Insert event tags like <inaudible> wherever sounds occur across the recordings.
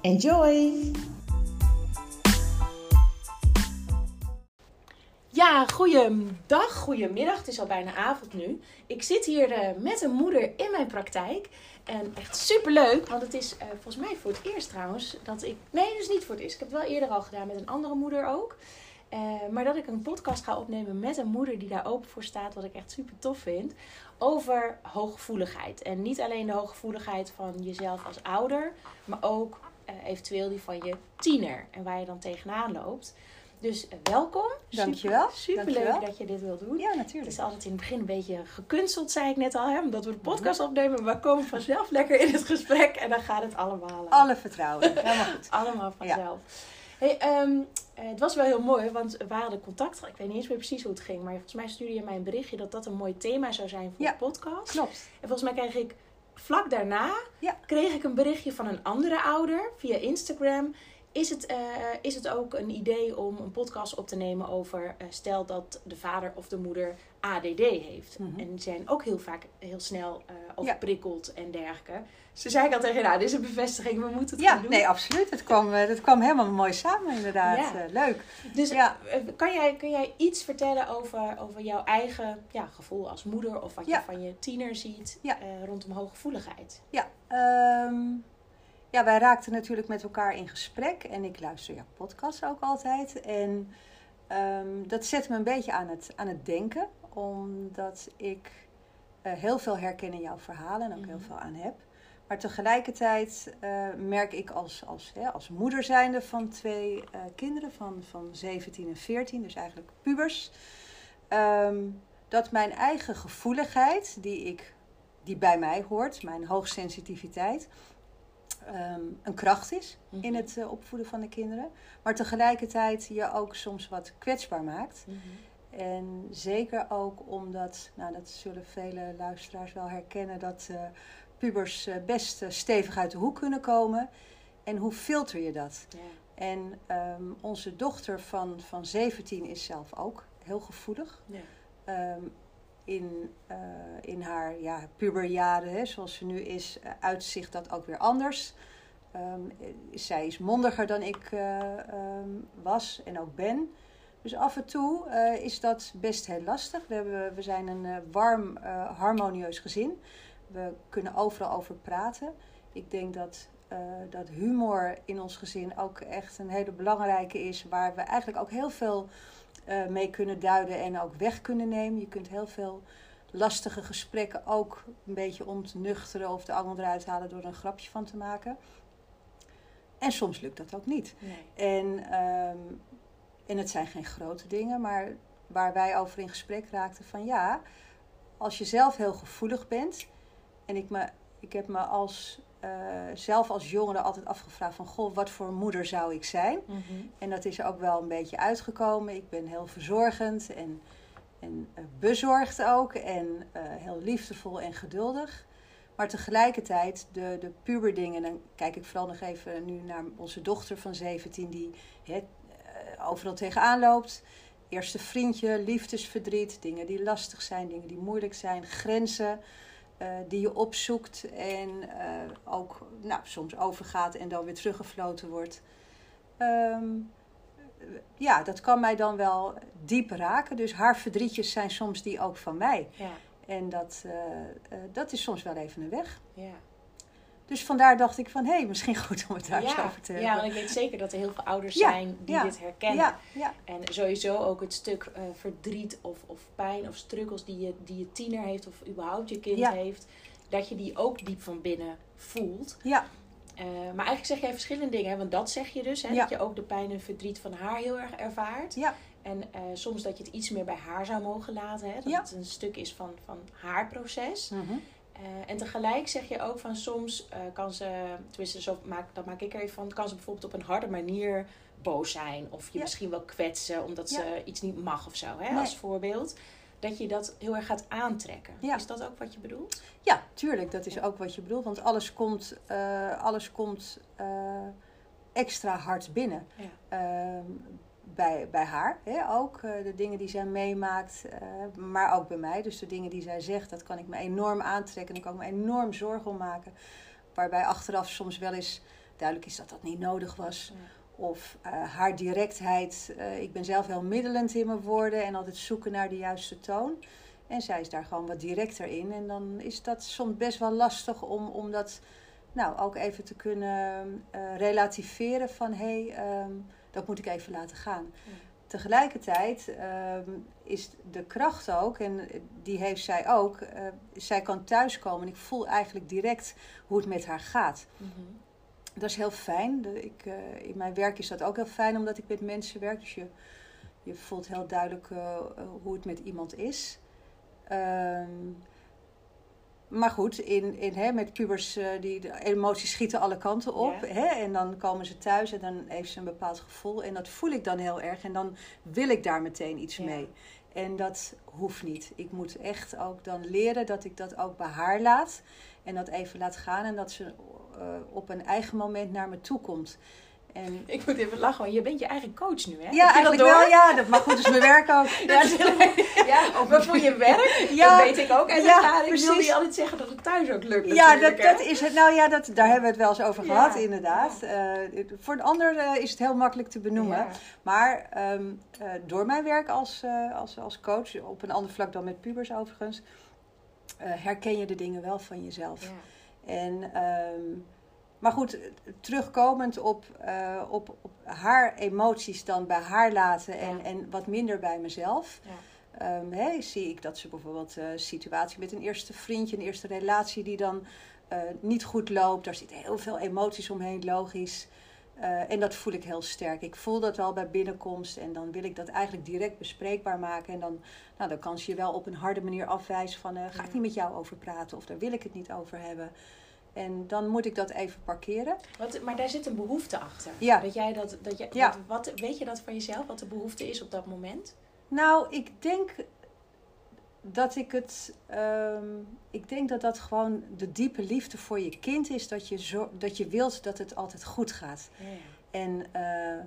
Enjoy! Ja, goeiedag, goedemiddag. Het is al bijna avond nu. Ik zit hier uh, met een moeder in mijn praktijk. En echt super leuk, want het is uh, volgens mij voor het eerst trouwens dat ik. Nee, dus niet voor het eerst. Ik heb het wel eerder al gedaan met een andere moeder ook. Uh, maar dat ik een podcast ga opnemen met een moeder die daar open voor staat, wat ik echt super tof vind. Over hooggevoeligheid. En niet alleen de hooggevoeligheid van jezelf als ouder, maar ook eventueel die van je tiener. En waar je dan tegenaan loopt. Dus uh, welkom. Dankjewel. Super, super leuk dat je dit wilt doen. Ja, natuurlijk. Het is altijd in het begin een beetje gekunsteld, zei ik net al, hè, omdat we de podcast opnemen. Maar we komen vanzelf lekker in het gesprek en dan gaat het allemaal. Alle vertrouwen. Helemaal goed. allemaal vanzelf. Ja. Hey, um, het was wel heel mooi, want we hadden contact. Ik weet niet eens meer precies hoe het ging, maar volgens mij stuurde je mij een berichtje dat dat een mooi thema zou zijn voor ja, de podcast. Klopt. En volgens mij kreeg ik vlak daarna ja. kreeg ik een berichtje van een andere ouder via Instagram. Is het, uh, is het ook een idee om een podcast op te nemen over, uh, stel dat de vader of de moeder ADD heeft. Mhm. En die zijn ook heel vaak heel snel uh, overprikkeld ja. en dergelijke. Ze zei ik al tegen nou, dit is een bevestiging, we moeten het ja, gaan doen. nee, absoluut. Het kwam, dat kwam helemaal mooi samen inderdaad. Ja. leuk. Dus ja. kan, jij, kan jij iets vertellen over, over jouw eigen ja, gevoel als moeder of wat je van je tiener ziet rondom hooggevoeligheid? Ja, um... Ja, wij raakten natuurlijk met elkaar in gesprek en ik luister jouw podcast ook altijd. En um, dat zet me een beetje aan het, aan het denken, omdat ik uh, heel veel herken in jouw verhalen en ook Mhm. heel veel aan heb. Maar tegelijkertijd uh, merk ik als, als, hè, als moeder zijnde van twee uh, kinderen van, van 17 en 14, dus eigenlijk pubers, um, dat mijn eigen gevoeligheid, die, ik, die bij mij hoort, mijn hoogsensitiviteit, um, een kracht is Mhm. in het uh, opvoeden van de kinderen. Maar tegelijkertijd je ook soms wat kwetsbaar maakt. Mhm. En zeker ook omdat, nou dat zullen vele luisteraars wel herkennen, dat uh, pubers uh, best stevig uit de hoek kunnen komen. En hoe filter je dat? Ja. En um, onze dochter van, van 17 is zelf ook heel gevoelig. Ja. Um, in, uh, in haar ja, puberjaren, hè, zoals ze nu is, uh, uitzicht dat ook weer anders. Um, zij is mondiger dan ik um, was en ook ben. Dus af en toe is dat best heel lastig. We, hebben, we zijn een warm, harmonieus gezin. We kunnen overal over praten. Ik denk dat, dat humor in ons gezin ook echt een hele belangrijke is. Waar we eigenlijk ook heel veel uh, mee kunnen duiden en ook weg kunnen nemen. Je kunt heel veel lastige gesprekken ook een beetje ontnuchteren of de angel eruit halen door er een grapje van te maken. En soms lukt dat ook niet. Nee. En, um, en het zijn geen grote dingen, maar waar wij over in gesprek raakten van ja, als je zelf heel gevoelig bent. En ik, me, ik heb me als, uh, zelf als jongere altijd afgevraagd van goh, wat voor moeder zou ik zijn? Mm-hmm. En dat is ook wel een beetje uitgekomen. Ik ben heel verzorgend en, en uh, bezorgd ook. En uh, heel liefdevol en geduldig. Maar tegelijkertijd, de, de puberdingen, dan kijk ik vooral nog even nu naar onze dochter van 17, die he, overal tegenaan loopt. Eerste vriendje, liefdesverdriet, dingen die lastig zijn, dingen die moeilijk zijn, grenzen uh, die je opzoekt en uh, ook nou, soms overgaat en dan weer teruggefloten wordt. Um, ja, dat kan mij dan wel diep raken. Dus haar verdrietjes zijn soms die ook van mij. Ja. En dat, uh, dat is soms wel even een weg. Ja. Dus vandaar dacht ik van, hé, hey, misschien <laughs> goed om het daar over te hebben. Ja, want ik weet zeker dat er heel veel ouders Ja, zijn die ja, dit herkennen. Ja, ja, En sowieso ook het stuk uh, verdriet of, of pijn of struggles die je, die je tiener heeft of überhaupt je kind heeft. Dat je die ook diep van binnen voelt. ja, Eh, maar eigenlijk zeg jij verschillende dingen. Hè? Want dat zeg je dus. Hè? Dat je ook de pijn en verdriet van haar heel erg ervaart. Ja. En eh, soms dat je het iets meer bij haar zou mogen laten. Hè? Dat het een stuk is van, van haar proces. Mhm. Eh, en tegelijk zeg je ook van soms eh, kan ze, tenminste zo maak, dat maak ik er even van, kan ze bijvoorbeeld op een harde manier boos zijn. Of je Ja. misschien wel kwetsen omdat ze iets niet mag of zo, hè, Nee. als voorbeeld. Dat je dat heel erg gaat aantrekken. Ja. Is dat ook wat je bedoelt? Ja, tuurlijk, dat is ook wat je bedoelt. Want alles komt, eh, alles komt extra hard binnen. Ja. Bij, bij haar hè, ook. eh, de dingen die zij meemaakt, eh, maar ook bij mij. Dus de dingen die zij zegt, dat kan ik me enorm aantrekken. En ik kan me enorm zorgen om maken. Waarbij achteraf soms wel eens duidelijk is dat dat niet nodig was. Of eh, haar directheid. ik ben zelf heel middelend in mijn woorden en altijd zoeken naar de juiste toon. En zij is daar gewoon wat directer in. En dan is dat soms best wel lastig om, om dat nou, ook even te kunnen relativeren van hé, hey, ehm, dat moet ik even laten gaan. Ja. Tegelijkertijd ehm, is de kracht ook, en die heeft zij ook, eh, zij kan thuiskomen en ik voel eigenlijk direct hoe het met haar gaat. Mhm. Dat is heel fijn. Ik, eh, in mijn werk is dat ook heel fijn, omdat ik met mensen werk. Dus je, je voelt heel duidelijk eh, hoe het met iemand is. Ehm, maar goed, in, in, hè, met pubers, eh, die, de emoties schieten alle kanten op. Hè, en dan komen ze thuis en dan heeft ze een bepaald gevoel. En dat voel ik dan heel erg. En dan wil ik daar meteen iets mee. En dat hoeft niet. Ik moet echt ook dan leren dat ik dat ook bij haar laat. En dat even laat gaan. En dat ze eh, op een eigen moment naar me toe komt. En Ik moet even lachen, want je bent je eigen coach nu, hè? Ja, dat eigenlijk door? wel. Ja, dat, <laughs> maar goed, is mijn werk ook. Ja, ja, voor je werk, <laughs> Ja. dat weet ik ook. En Ja, wil precies. je altijd zeggen dat het thuis ook lukt Ja, dat, dat is het. Nou ja, dat, daar hebben we het wel eens over Ja, gehad, inderdaad. Eh, voor een ander eh, is het heel makkelijk te benoemen. Maar ehm, eh, door mijn werk als, als, als coach, op een ander vlak dan met pubers overigens, herken je de dingen wel van jezelf. En, ehm, maar goed, terugkomend op, eh, op, op haar emoties dan bij haar laten en, Ja. en wat minder bij mezelf. Ja. Ehm, hè, zie ik dat ze bijvoorbeeld een situatie met een eerste vriendje, een eerste relatie die dan eh, niet goed loopt. Daar zitten heel veel emoties omheen, logisch. Eh, en dat voel ik heel sterk. Ik voel dat wel bij binnenkomst en dan wil ik dat eigenlijk direct bespreekbaar maken. En dan, nou, dan kan ze je wel op een harde manier afwijzen van eh, ga ik niet met jou over praten of daar wil ik het niet over hebben. En dan moet ik dat even parkeren. Wat, maar daar zit een behoefte achter. Ja. Dat jij dat, dat je, Ja. wat, wat- weet je dat van jezelf, wat de behoefte is op dat moment? Nou, ik denk dat ik het. ehm, ik denk dat dat gewoon de diepe liefde voor je kind is. Dat je, zo, dat je wilt dat het altijd goed gaat. Ja, ja. En, eh,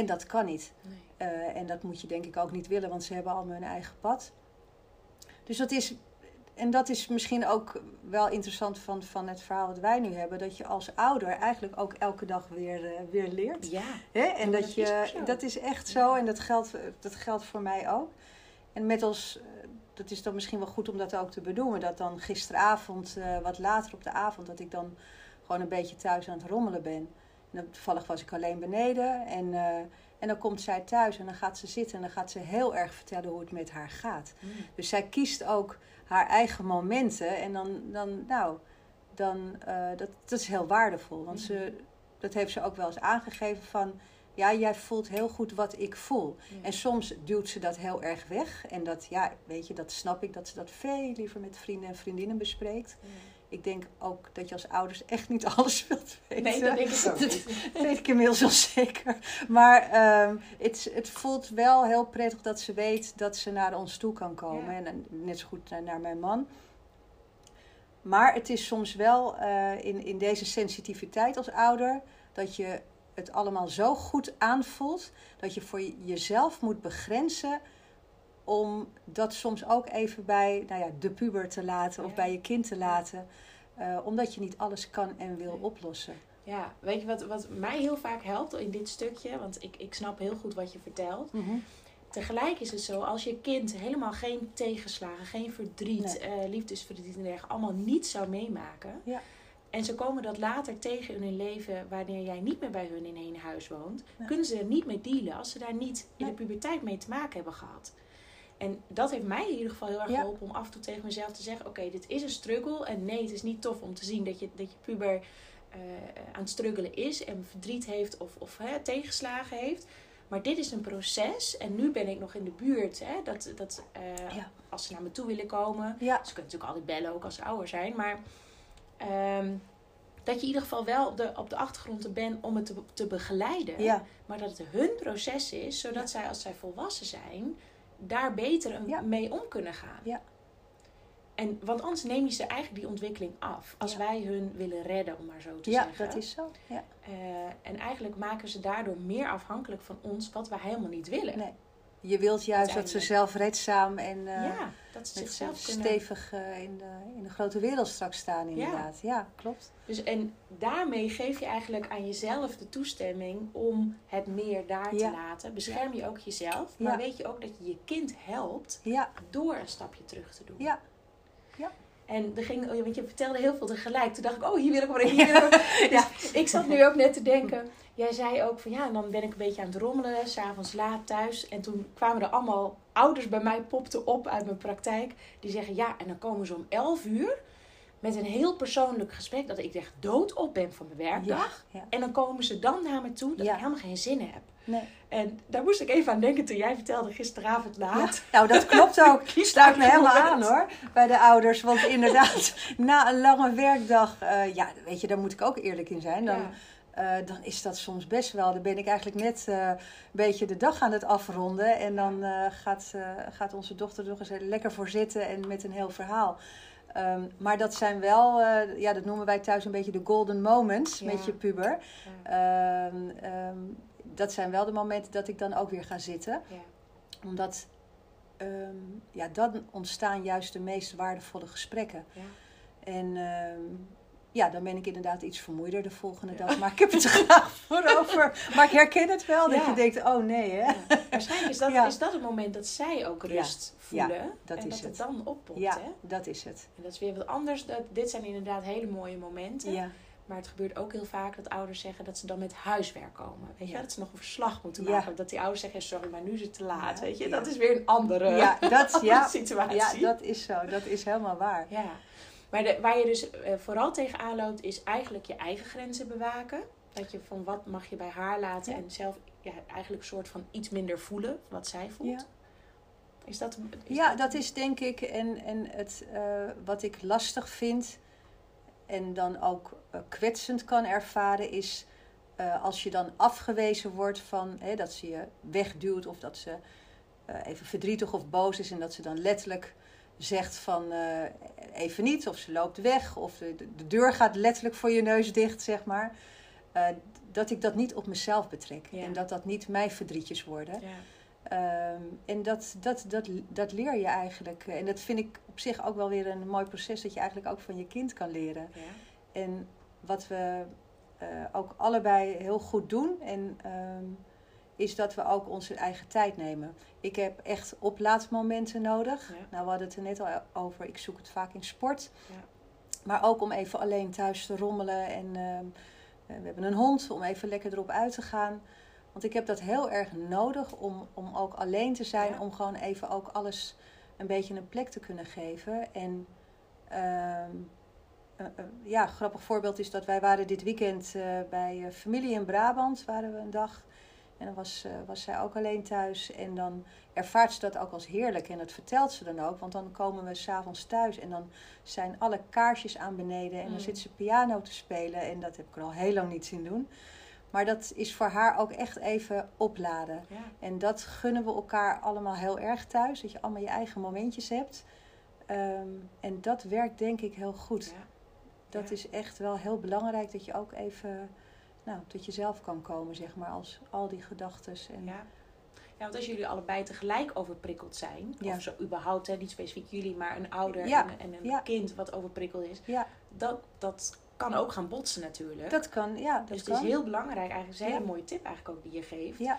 en dat kan niet. Nee. Eh, en dat moet je denk ik ook niet willen, want ze hebben allemaal hun eigen pad. Dus dat is. En dat is misschien ook wel interessant van, van het verhaal wat wij nu hebben. Dat je als ouder eigenlijk ook elke dag weer, eh, weer leert. Ja. Hè? En dat, dat je, is dat is echt zo en dat geldt, dat geldt voor mij ook. En met ons, eh, dat is dan misschien wel goed om dat ook te benoemen, dat dan gisteravond, eh, wat later op de avond, dat ik dan gewoon een beetje thuis aan het rommelen ben. En dan, toevallig was ik alleen beneden en, en dan komt zij thuis en dan gaat ze zitten en dan gaat ze heel erg vertellen hoe het met haar gaat. Mm. Dus zij kiest ook haar eigen momenten. En dan, dan nou, dan, eh, dat, dat is heel waardevol. Want ze, dat heeft ze ook wel eens aangegeven van... Ja, jij voelt heel goed wat ik voel. Ja. En soms duwt ze dat heel erg weg. En dat, ja, weet je, dat snap ik. Dat ze dat veel liever met vrienden en vriendinnen bespreekt. Ja. Ik denk ook dat je als ouders echt niet <laughs> alles wilt weten. Nee, dat denk ik ook Dat niet. <laughs> weet ik inmiddels wel zeker. Maar ehm, het, het voelt wel heel prettig dat ze weet dat ze naar ons toe kan komen. Ja. En net zo goed naar, naar mijn man. Maar het is soms wel eh, in, in deze sensitiviteit als ouder dat je het allemaal zo goed aanvoelt dat je voor jezelf moet begrenzen om dat soms ook even bij nou ja, de puber te laten of Ja. bij je kind te laten. Eh, omdat je niet alles kan en wil Nee. oplossen. Ja, weet je wat, wat mij heel vaak helpt in dit stukje? Want ik, ik snap heel goed wat je vertelt. Tegelijk is het zo, als je kind helemaal geen tegenslagen, geen verdriet, Nee. eh, liefdesverdriet en dergelijke, allemaal niet zou meemaken. Ja. En ze komen dat later tegen in hun leven, wanneer jij niet meer bij hun in één huis woont, kunnen ze er niet mee dealen als ze daar niet in de puberteit mee te maken hebben gehad. En dat heeft mij in ieder geval heel erg Ja. geholpen om af en toe tegen mezelf te zeggen: Oké, dit is een struggle. En nee, het is niet tof om te zien dat je, dat je puber eh, aan het struggelen is en verdriet heeft of, of hè, tegenslagen heeft. Maar dit is een proces en nu ben ik nog in de buurt. Hè, dat, dat, eh, Ja. Als ze naar me toe willen komen. Ja. Ze kunnen natuurlijk altijd bellen, ook als ze ouder zijn. Maar ehm, dat je in ieder geval wel op de, op de achtergrond er bent om het te, te begeleiden. Ja. Maar dat het hun proces is, zodat zij als zij volwassen zijn, daar beter Ja. mee om kunnen gaan. Ja. En, want anders neem je ze eigenlijk die ontwikkeling af. Als Ja. wij hun willen redden, om maar zo te ja, zeggen. dat is zo. Ja. Eh, en eigenlijk maken ze daardoor meer afhankelijk van ons, wat wij helemaal niet willen. Nee. Je wilt juist dat ze zelfredzaam en eh, ja, dat ze zichzelf stevig eh, in, de, in de grote wereld straks staan, inderdaad. Ja, klopt. Dus, en daarmee geef je eigenlijk aan jezelf de toestemming om het meer daar Ja. te laten. Bescherm je ook jezelf, maar weet je ook dat je je kind helpt Ja, door een stapje terug te doen. ja, En er ging, oh, want je vertelde heel veel tegelijk. Toen dacht ik, oh, hier wil ik maar hier wil ik. Dus ik zat nu ook net te denken. Jij zei ook van ja, en dan ben ik een beetje aan het rommelen, s'avonds laat thuis. En toen kwamen er allemaal ouders bij mij, popten op uit mijn praktijk. Die zeggen ja, en dan komen ze om 11 uur met een heel persoonlijk gesprek. Dat ik echt doodop ben van mijn werkdag. ja. En dan komen ze dan naar me toe dat Ja. ik helemaal geen zin heb. Nee. En daar moest ik even aan denken toen jij vertelde gisteravond laat. Nou, dat <laughs> klopt ook. Sluit me helemaal aan hoor. Bij de ouders. Want inderdaad, <laughs> na een lange werkdag, eh, ja, weet je, daar moet ik ook eerlijk in zijn. Dan, eh, dan is dat soms best wel. Dan ben ik eigenlijk net eh, een beetje de dag aan het afronden. En dan gaat, gaat onze dochter er nog eens lekker voor zitten en met een heel verhaal. Ehm, maar dat zijn wel, eh, ja, dat noemen wij thuis een beetje de golden moments Ja. met je puber. Ja. Ehm, ehm, dat zijn wel de momenten dat ik dan ook weer ga zitten Ja. omdat ja, dan ontstaan juist de meest waardevolle gesprekken. Ja. En ja, dan ben ik inderdaad iets vermoeider de volgende Ja. dag. Maar ik heb het er graag <laughs> voor over. Maar ik herken het wel, dat Ja. je denkt, oh nee hè. Ja. Waarschijnlijk is dat, is dat het moment dat zij ook rust voelen. dat en is dat het het. dan oppopt. Ja, Hè? dat is het. En dat is weer wat anders. Dat, dit zijn inderdaad hele mooie momenten. Maar het gebeurt ook heel vaak dat ouders zeggen dat ze dan met huiswerk komen. Weet je, Ja. dat ze nog een verslag moeten Ja. maken. Dat die ouders zeggen, sorry, maar nu is het te laat. Ja, Weet je, dat is weer een andere, ja, dat, <laughs> andere ja, situatie. ja, dat is zo. Dat is helemaal waar. Ja. Maar de, waar je dus eh, vooral tegenaan loopt, is eigenlijk je eigen grenzen bewaken. Dat je van wat mag je bij haar laten Ja. en zelf ja, eigenlijk een soort van iets minder voelen wat zij voelt. Ja. Is dat, is Ja, dat is denk ik en, en het, eh, wat ik lastig vind en dan ook eh, kwetsend kan ervaren is als je dan afgewezen wordt van hè, dat ze je wegduwt of dat ze even verdrietig of boos is en dat ze dan letterlijk zegt van even niet of ze loopt weg of de, de deur gaat letterlijk voor je neus dicht, zeg maar. Eh, dat ik dat niet op mezelf betrek Ja. en dat dat niet mijn verdrietjes worden. Ja. Ehm, en dat, dat, dat, dat leer je eigenlijk. En dat vind ik op zich ook wel weer een mooi proces dat je eigenlijk ook van je kind kan leren. Ja. En wat we eh, ook allebei heel goed doen, en, ehm, is dat we ook onze eigen tijd nemen. Ik heb echt oplaadmomenten nodig. Ja. Nou, we hadden het er net al over. Ik zoek het vaak in sport. Ja. Maar ook om even alleen thuis te rommelen. En ehm, eh, we hebben een hond om even lekker erop uit te gaan. Want ik heb dat heel erg nodig om, om ook alleen te zijn. Ja. Om gewoon even ook alles een beetje een plek te kunnen geven. En ehm, eh, eh, ja, een grappig voorbeeld is dat wij waren dit weekend bij familie in Brabant. Waren we een dag. En dan was, eh, was zij ook alleen thuis. En dan ervaart ze dat ook als heerlijk. En dat vertelt ze dan ook. Want dan komen we s'avonds thuis. En dan zijn alle kaarsjes aan beneden. En dan Mm. zit ze piano te spelen. En dat heb ik er al heel lang niet zien doen. Maar dat is voor haar ook echt even opladen. Ja. En dat gunnen we elkaar allemaal heel erg thuis. Dat je allemaal je eigen momentjes hebt. Ehm, en dat werkt denk ik heel goed. Ja. Dat Ja. is echt wel heel belangrijk. Dat je ook even nou, tot jezelf kan komen, zeg maar. Als al die gedachten. En... Ja. ja, want als jullie allebei tegelijk overprikkeld zijn, Ja. of zo überhaupt, hè, niet specifiek jullie, maar een ouder Ja. en, en een Ja. kind wat overprikkeld is, Ja, dat, dat kan ook gaan botsen natuurlijk. dat kan. Ja, dat dus het kan. is heel belangrijk, eigenlijk is een hele mooie tip eigenlijk ook die je geeft, Ja,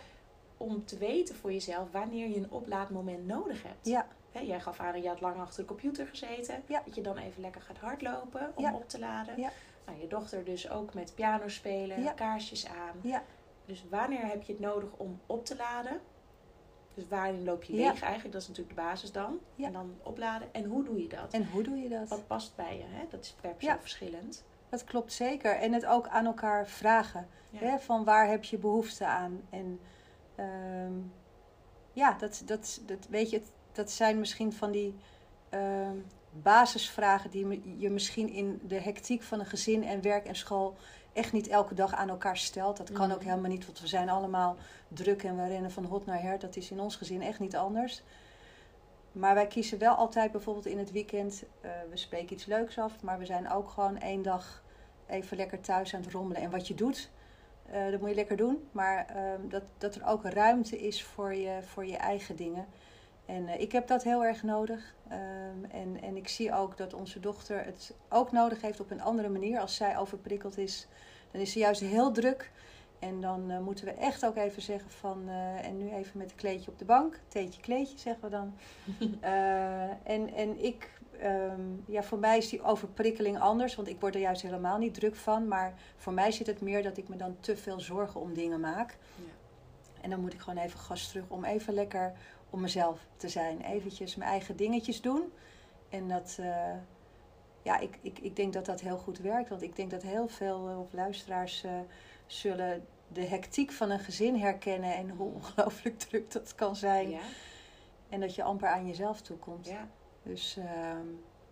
om te weten voor jezelf wanneer je een oplaadmoment nodig hebt. ja, Hè, jij gaf aan, je had lang achter de computer gezeten, Ja. dat je dan even lekker gaat hardlopen om Ja. op te laden. Ja. Nou, je dochter dus ook met piano spelen, Ja. kaarsjes aan. ja, Dus wanneer heb je het nodig om op te laden? Dus waarin loop je leeg eigenlijk? Dat is natuurlijk de basis dan. En dan opladen. En hoe doe je dat? En hoe doe je dat? Wat past bij je? Hè? Dat is per persoon verschillend. Dat klopt zeker. En het ook aan elkaar vragen. Hè? Van waar heb je behoefte aan? En ehm, ja, dat, dat, dat, weet je, dat zijn misschien van die ehm, basisvragen die je misschien in de hectiek van een gezin en werk en school echt niet elke dag aan elkaar stelt. Dat kan ook Mhm. helemaal niet, want we zijn allemaal druk en we rennen van hot naar her. Dat is in ons gezin echt niet anders. Maar wij kiezen wel altijd bijvoorbeeld in het weekend, eh, we spreken iets leuks af, maar we zijn ook gewoon één dag even lekker thuis aan het rommelen. En wat je doet, eh, dat moet je lekker doen. Maar ehm, dat, dat er ook ruimte is voor je, voor je eigen dingen. En eh, ik heb dat heel erg nodig. Ehm, en, en ik zie ook dat onze dochter het ook nodig heeft op een andere manier. Als zij overprikkeld is, dan is ze juist heel druk. En dan eh, moeten we echt ook even zeggen van... eh, en nu even met een kleedje op de bank. Theetje, kleedje zeggen we dan. <laughs> En, en ik... ehm, ja, voor mij is die overprikkeling anders. Want ik word er juist helemaal niet druk van. Maar voor mij zit het meer dat ik me dan te veel zorgen om dingen maak. Ja. En dan moet ik gewoon even gas terug om even lekker om mezelf te zijn. Eventjes mijn eigen dingetjes doen. En dat, eh, ja, ik, ik, ik denk dat dat heel goed werkt. Want ik denk dat heel veel eh, luisteraars eh, zullen de hectiek van een gezin herkennen. En hoe <laughs> ongelooflijk druk dat kan zijn. Ja. En dat je amper aan jezelf toekomt. Ja. Dus ehm,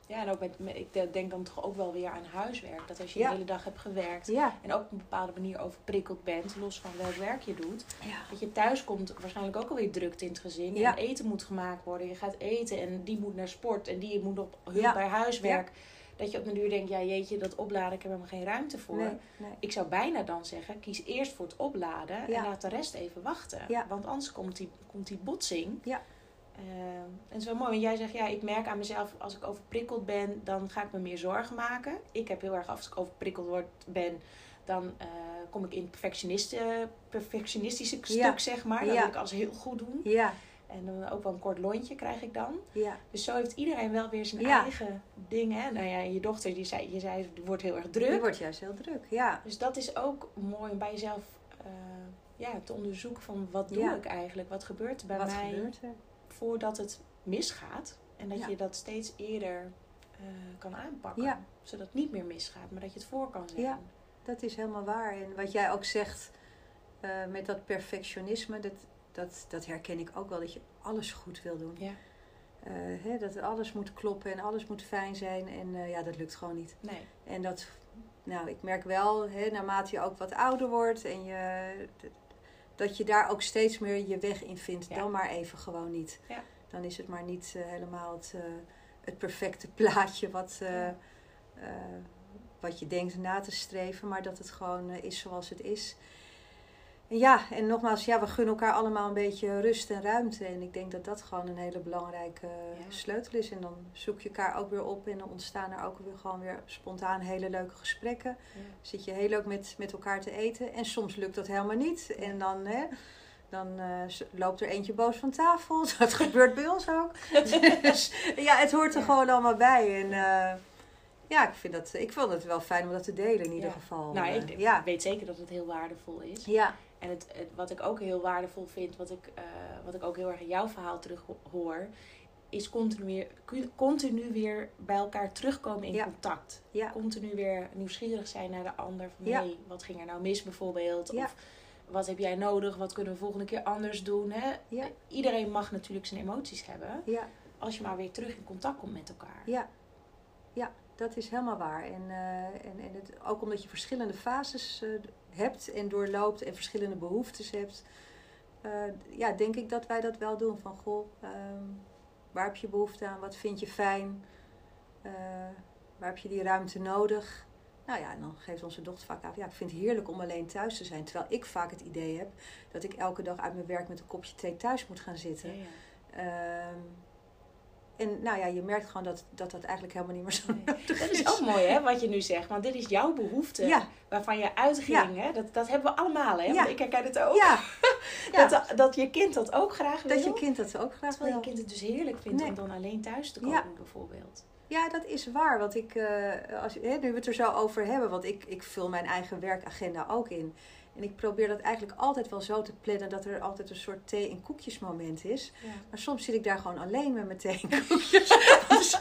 ja, en ook met, met- ik denk dan toch ook wel weer aan huiswerk. Dat als je Ja. de hele dag hebt gewerkt ja. en ook op een bepaalde manier overprikkeld bent, los van welk werk je doet, ja. dat je thuis komt waarschijnlijk ook alweer drukte in het gezin. En eten moet gemaakt worden. Je gaat eten en die moet naar sport en die moet op hulp bij huiswerk. Dat je op een duur denkt, ja jeetje, dat opladen, ik heb helemaal geen ruimte voor. Nee, nee. Ik zou bijna dan zeggen, kies eerst voor het opladen en laat de rest even wachten. Want anders komt die, komt die botsing. Ja. Ehm, en het is wel mooi, want jij zegt, ja, ik merk aan mezelf, als ik overprikkeld ben, dan ga ik me meer zorgen maken. Ik heb heel erg, als ik overprikkeld word, ben, dan eh, kom ik in het perfectionistische stuk, Ja. zeg maar. Dan Ja. wil ik alles heel goed doen. Ja, En dan ook wel een kort lontje krijg ik dan. ja. Dus zo heeft iedereen wel weer zijn Ja. eigen dingen. Nou ja, je dochter, die zei, je zei, die wordt heel erg druk. Die wordt juist heel druk. Ja. Dus dat is ook mooi om bij jezelf eh, ja, te onderzoeken van wat doe ik eigenlijk? Wat gebeurt er bij Wat mij gebeurt er? Voordat het misgaat? En dat Ja. je dat steeds eerder eh, kan aanpakken. Ja. Zodat het niet meer misgaat, maar dat je het voor kan zijn. Ja. Dat is helemaal waar. En wat jij ook zegt eh, met dat perfectionisme, dat, dat, dat herken ik ook wel. Dat je alles goed wil doen. Ja. Eh, hè, dat alles moet kloppen en alles moet fijn zijn. En ja, dat lukt gewoon niet. Nee. En dat, nou, ik merk wel, hè, naarmate je ook wat ouder wordt en je, dat je daar ook steeds meer je weg in vindt. Ja. Dan maar even gewoon niet. Ja. Dan is het maar niet eh, helemaal het, eh, het perfecte <laughs> plaatje wat, eh, wat je denkt na te streven, maar dat het gewoon is zoals het is. Ja, en nogmaals, ja, we gunnen elkaar allemaal een beetje rust en ruimte. En ik denk dat dat gewoon een hele belangrijke Ja. sleutel is. En dan zoek je elkaar ook weer op en dan ontstaan er ook weer gewoon weer spontaan hele leuke gesprekken. Ja. Zit je heel leuk met, met elkaar te eten. En soms lukt dat helemaal niet. En dan, hè, dan eh, loopt er eentje boos van tafel. <laughs> Dat gebeurt bij ons ook. <laughs> dus ja, het hoort er Ja. gewoon allemaal bij. En eh, ja, ik vind, dat, ik vind het wel fijn om dat te delen in ieder Ja. geval. Nou, Eh, ik ja. weet zeker dat het heel waardevol is. Ja, En het, het- wat ik ook heel waardevol vind, wat ik, eh, wat ik ook heel erg in jouw verhaal terug ho- hoor, is continu weer, continu weer bij elkaar terugkomen in Ja. contact. ja, Continu weer nieuwsgierig zijn naar de ander. Van Ja. hey, wat ging er nou mis bijvoorbeeld? Of wat heb jij nodig? Wat kunnen we volgende keer anders doen? Hè? ja, Iedereen mag natuurlijk zijn emoties hebben. ja. Als je maar weer terug in contact komt met elkaar. Ja, ja dat is helemaal waar. En, eh, en, en het, ook omdat je verschillende fases eh, hebt en doorloopt en verschillende behoeftes hebt, eh, ja, denk ik dat wij dat wel doen. Van goh, ehm, waar heb je behoefte aan? Wat vind je fijn? Waar heb je die ruimte nodig? Nou ja, en dan geeft onze dochter vaak aan. Ja, ik vind het heerlijk om alleen thuis te zijn. Terwijl ik vaak het idee heb dat ik elke dag uit mijn werk met een kopje thee thuis moet gaan zitten. Ja, ja. Ehm, en nou ja, je merkt gewoon dat dat, dat eigenlijk helemaal niet meer zo Nee. nodig Dat is ook mooi hè, wat je nu zegt. Want dit is jouw behoefte. Ja, Waarvan je uitging. Hè? Dat, dat hebben we allemaal. Hè? Ja. Want ik herken het ook. <laughs> Dat, dat je kind dat ook graag wil. dat je kind dat ook graag Terwijl je wil. kind het dus heerlijk vindt Nee. om dan alleen thuis te komen, bijvoorbeeld. Ja, dat is waar. Want ik, eh, als, hè, nu we het er zo over hebben, want ik, ik vul mijn eigen werkagenda ook in. En ik probeer dat eigenlijk altijd wel zo te plannen dat er altijd een soort thee- en koekjesmoment is. Ja. Maar soms zit ik daar gewoon alleen met mijn thee en <laughs> koekjes. <laughs> dus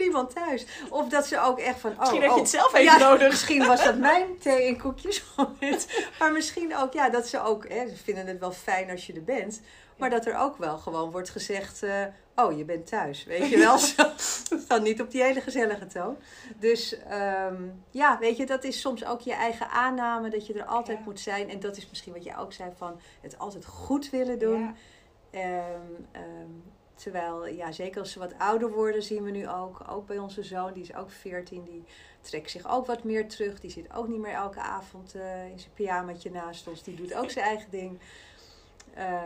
niemand thuis. Of dat ze ook echt van... Oh, Misschien heb oh, je het zelf even nodig. Misschien was dat mijn thee en koekjes <laughs> Maar misschien ook, ja, dat ze ook... Hè, ze vinden het wel fijn als je er bent. Maar dat er ook wel gewoon wordt gezegd... Uh, oh, je bent thuis. Weet je wel? <laughs> dan niet op die hele gezellige toon. Dus um, ja, weet je, dat is soms ook je eigen aanname. Dat je er altijd ja. moet zijn. En dat is misschien wat jij ook zei van... Het altijd goed willen doen. Ja. Um, um, Terwijl, ja, zeker als ze wat ouder worden, zien we nu ook. Ook bij onze zoon, die is ook 14, die trekt zich ook wat meer terug. Die zit ook niet meer elke avond uh, in zijn pyjamaatje naast ons. Die doet ook zijn eigen ding. Uh,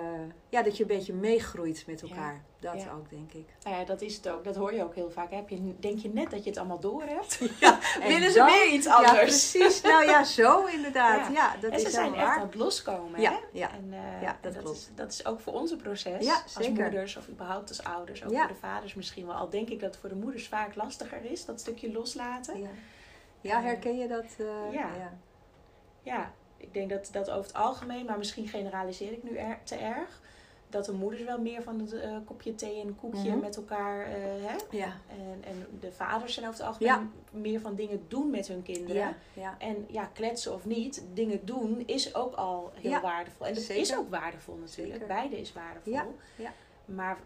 ja, dat je een beetje meegroeit met elkaar. Ja, dat ja. ook, denk ik. Nou ja, dat is het ook. Dat hoor je ook heel vaak. Heb je, denk je net dat je het allemaal door hebt? <laughs> Ja, <laughs> Willen ze weer iets anders? Ja, precies. <laughs> Nou ja, zo inderdaad. Ja, dat en ze is zijn echt waar. aan het loskomen. Ja, hè? ja. En, uh, ja dat. Is, dat is ook voor onze proces. Ja, als moeders of überhaupt als ouders. Ook voor de vaders misschien wel. Al denk ik dat het voor de moeders vaak lastiger is. Dat stukje loslaten. Ja, ja herken je dat? Uh, ja. ja. Ik denk dat dat over het algemeen, maar misschien generaliseer ik nu er, te erg. Dat de moeders wel meer van het uh, kopje thee en koekje Mhm. mm -hmm. met elkaar uh, hè? Ja. En, en de vaders zijn over het algemeen Ja. meer van dingen doen met hun kinderen. Ja, ja. En ja, kletsen of niet, dingen doen is ook al heel waardevol. En dat zeker. is ook waardevol natuurlijk. Zeker. Beide is waardevol. Ja, ja. Maar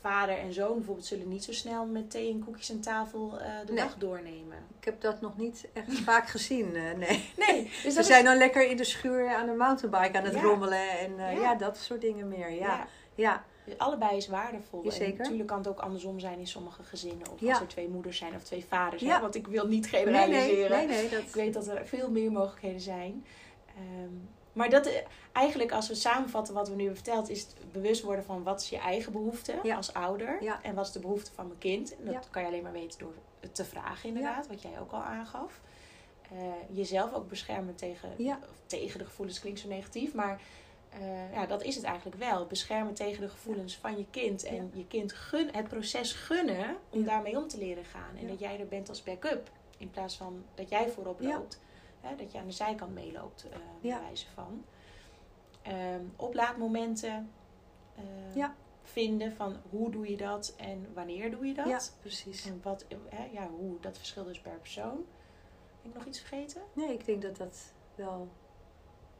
vader en zoon bijvoorbeeld zullen niet zo snel met thee en koekjes aan tafel eh, de Nee. dag doornemen. Ik heb dat nog niet echt <laughs> vaak gezien, uh, nee. Nee, <laughs> dus Ze zijn is, dan lekker in de schuur aan de mountainbike aan het Ja. rommelen en uh, Ja. ja. dat soort dingen meer. Ja, ja, ja. dus allebei is waardevol. En Jazeker. natuurlijk kan het ook andersom zijn in sommige gezinnen. Of Ja. als er twee moeders zijn of twee vaders. Ja. Hè? Want ik wil niet generaliseren. nee, nee, nee, dat, Ik weet dat er veel meer mogelijkheden zijn. Ehm, maar dat, eigenlijk als we samenvatten wat we nu hebben verteld, is het bewust worden van wat is je eigen behoefte Ja. als ouder. Ja. En wat is de behoefte van mijn kind. En dat Ja. kan je alleen maar weten door het te vragen inderdaad, wat jij ook al aangaf. Eh, jezelf ook beschermen tegen, tegen de gevoelens klinkt zo negatief, maar eh, ja, dat is het eigenlijk wel. Beschermen tegen de gevoelens van je kind. En je kind gun, het proces gunnen om daarmee om te leren gaan. En dat jij er bent als backup. In plaats van dat jij voorop loopt. Hè, dat je aan de zijkant meeloopt, bij Ja. wijze van. Ehm, oplaadmomenten eh, Ja. vinden van hoe doe je dat en wanneer doe je dat. ja, precies. En wat, hè, ja, hoe, dat verschilt dus per persoon. Heb ik nog iets vergeten? Nee, ik denk dat dat wel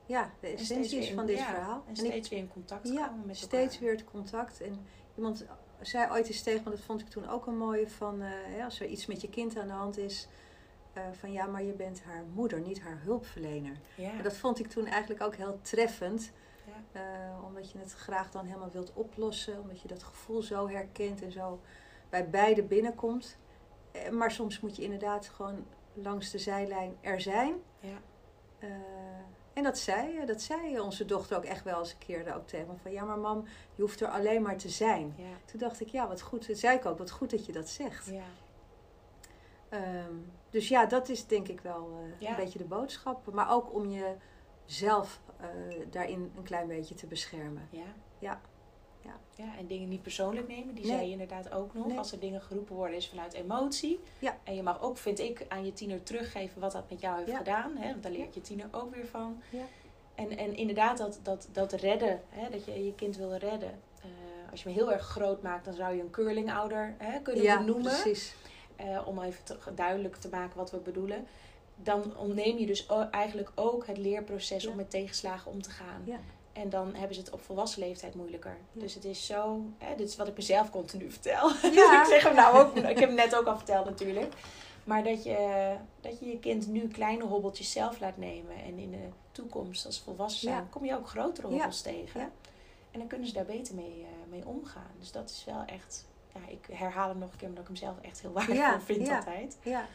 ja, de En essentie is van in- dit ja, verhaal. En En ik- steeds weer in contact ja, komen met steeds elkaar. weer het contact. En iemand zei ooit eens tegen me, dat vond ik toen ook een mooie, van eh, hè, als er iets met je kind aan de hand is, eh, van ja, maar je bent haar moeder, niet haar hulpverlener. Ja. En dat vond ik toen eigenlijk ook heel treffend. Ja. Eh, omdat je het graag dan helemaal wilt oplossen. Omdat je dat gevoel zo herkent en zo bij beide binnenkomt. Eh, maar soms moet je inderdaad gewoon langs de zijlijn er zijn. Ja. En dat zei, dat zei onze dochter ook echt wel eens een keer ook tegen me. Van ja, maar mam, je hoeft er alleen maar te zijn. Toen dacht ik, ja, wat goed. Toen zei ik ook, wat goed dat je dat zegt. Ehm, dus ja, dat is denk ik wel eh, Ja. een beetje de boodschap. Maar ook om jezelf eh daarin een klein beetje te beschermen. Ja. Ja. Ja. ja. En dingen niet persoonlijk nemen, die Nee. zei je inderdaad ook nog. Nee. Als er dingen geroepen worden, is vanuit emotie. Ja. En je mag ook, vind ik, aan je tiener teruggeven wat dat met jou heeft Ja. gedaan. Hè? Want daar leert je tiener ook weer van. Ja. En, en inderdaad, dat, dat, dat redden, hè? dat je je kind wil redden. Eh, als je me heel erg groot maakt, dan zou je een curlingouder hè, kunnen ja, benoemen. precies. Eh, om even te, duidelijk te maken wat we bedoelen. Dan ontneem je dus eigenlijk ook het leerproces Ja. om met tegenslagen om te gaan. Ja. En dan hebben ze het op volwassen leeftijd moeilijker. Ja. Dus het is zo, hè, dit is wat ik mezelf continu <laughs> vertel. Ja. <laughs> ik zeg hem nou ook, ik heb hem net ook al verteld natuurlijk. Maar dat je, dat je je kind nu kleine hobbeltjes zelf laat nemen. En in de toekomst, als volwassen zijn, Ja. kom je ook grotere Ja. hobbels tegen. Ja. En dan kunnen ze daar beter mee, eh, mee omgaan. Dus dat is wel echt, ja, ik herhaal hem nog een keer, omdat ik hem zelf echt heel <laughs> waardevol Ja, vind ja. altijd. Ja.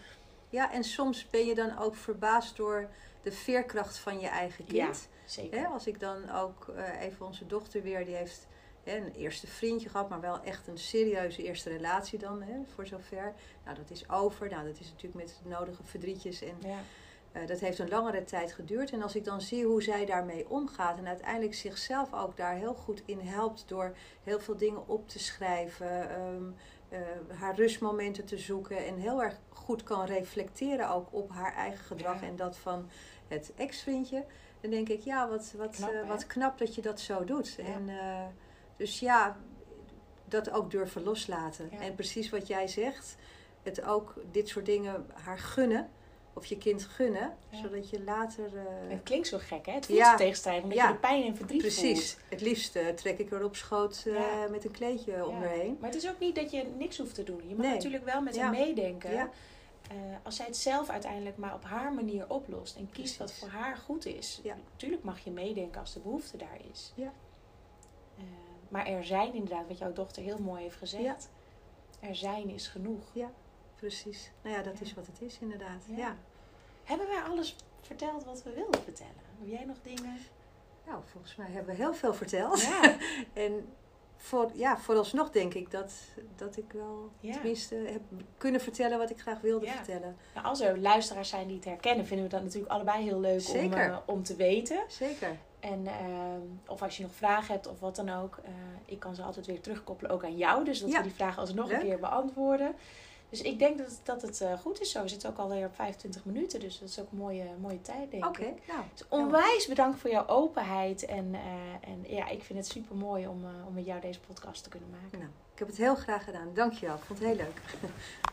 ja, en soms ben je dan ook verbaasd door de veerkracht van je eigen kind. Zeker. Hè, als ik dan ook eh, even onze dochter weer, die heeft hè, een eerste vriendje gehad, maar wel echt een serieuze eerste relatie dan, hè, voor zover. Nou, dat is over. Nou, dat is natuurlijk met de nodige verdrietjes en Ja. Eh, dat heeft een langere tijd geduurd. En als ik dan zie hoe zij daarmee omgaat en uiteindelijk zichzelf ook daar heel goed in helpt door heel veel dingen op te schrijven, ehm, eh, haar rustmomenten te zoeken en heel erg goed kan reflecteren ook op haar eigen gedrag Ja. en dat van het ex-vriendje. Dan denk ik, ja, wat, wat, Knap, eh, wat knap dat je dat zo doet. Ja. En, dus ja, dat ook durven loslaten. Ja. En precies wat jij zegt, het ook dit soort dingen haar gunnen. Of je kind gunnen. Ja. Zodat je later... eh, Het klinkt zo gek, hè? Het voelt Ja. tegenstrijdig, omdat Ja. je de pijn en verdriet precies. voelt. Het liefst eh, trek ik er op schoot eh, met een kleedje om Ja. me heen. Maar het is ook niet dat je niks hoeft te doen. Je mag Nee. natuurlijk wel met Ja. haar meedenken. Als zij het zelf uiteindelijk maar op haar manier oplost en kiest wat voor haar goed is. Natuurlijk mag je meedenken als de behoefte daar is. Ja. Maar er zijn inderdaad, wat jouw dochter heel mooi heeft gezegd. Er zijn is genoeg. Precies. Nou ja, dat is wat het is inderdaad. Ja. Hebben wij alles verteld wat we wilden vertellen? Heb jij nog dingen? Nou, volgens mij hebben we heel veel verteld. Ja. <laughs> En voor, ja, vooralsnog denk ik dat, dat ik wel Ja. tenminste heb kunnen vertellen wat ik graag wilde Ja. vertellen. Nou, als er luisteraars zijn die het herkennen, vinden we dat natuurlijk allebei heel leuk om, eh, om te weten. Zeker. En, ehm, of als je nog vragen hebt of wat dan ook. eh, ik kan ze altijd weer terugkoppelen ook aan jou. Dus dat we die vragen alsnog een Leuk. keer beantwoorden. Dus ik denk dat, dat het eh, goed is zo. We zitten ook alweer op 25 minuten. Dus dat is ook een mooie, mooie tijd, denk ik. nou. Dus onwijs bedankt voor jouw openheid. En, eh, en ja, ik vind het super mooi om, eh, om met jou deze podcast te kunnen maken. nou, ik heb het heel graag gedaan. Dankjewel. Ik vond het heel leuk. <laughs>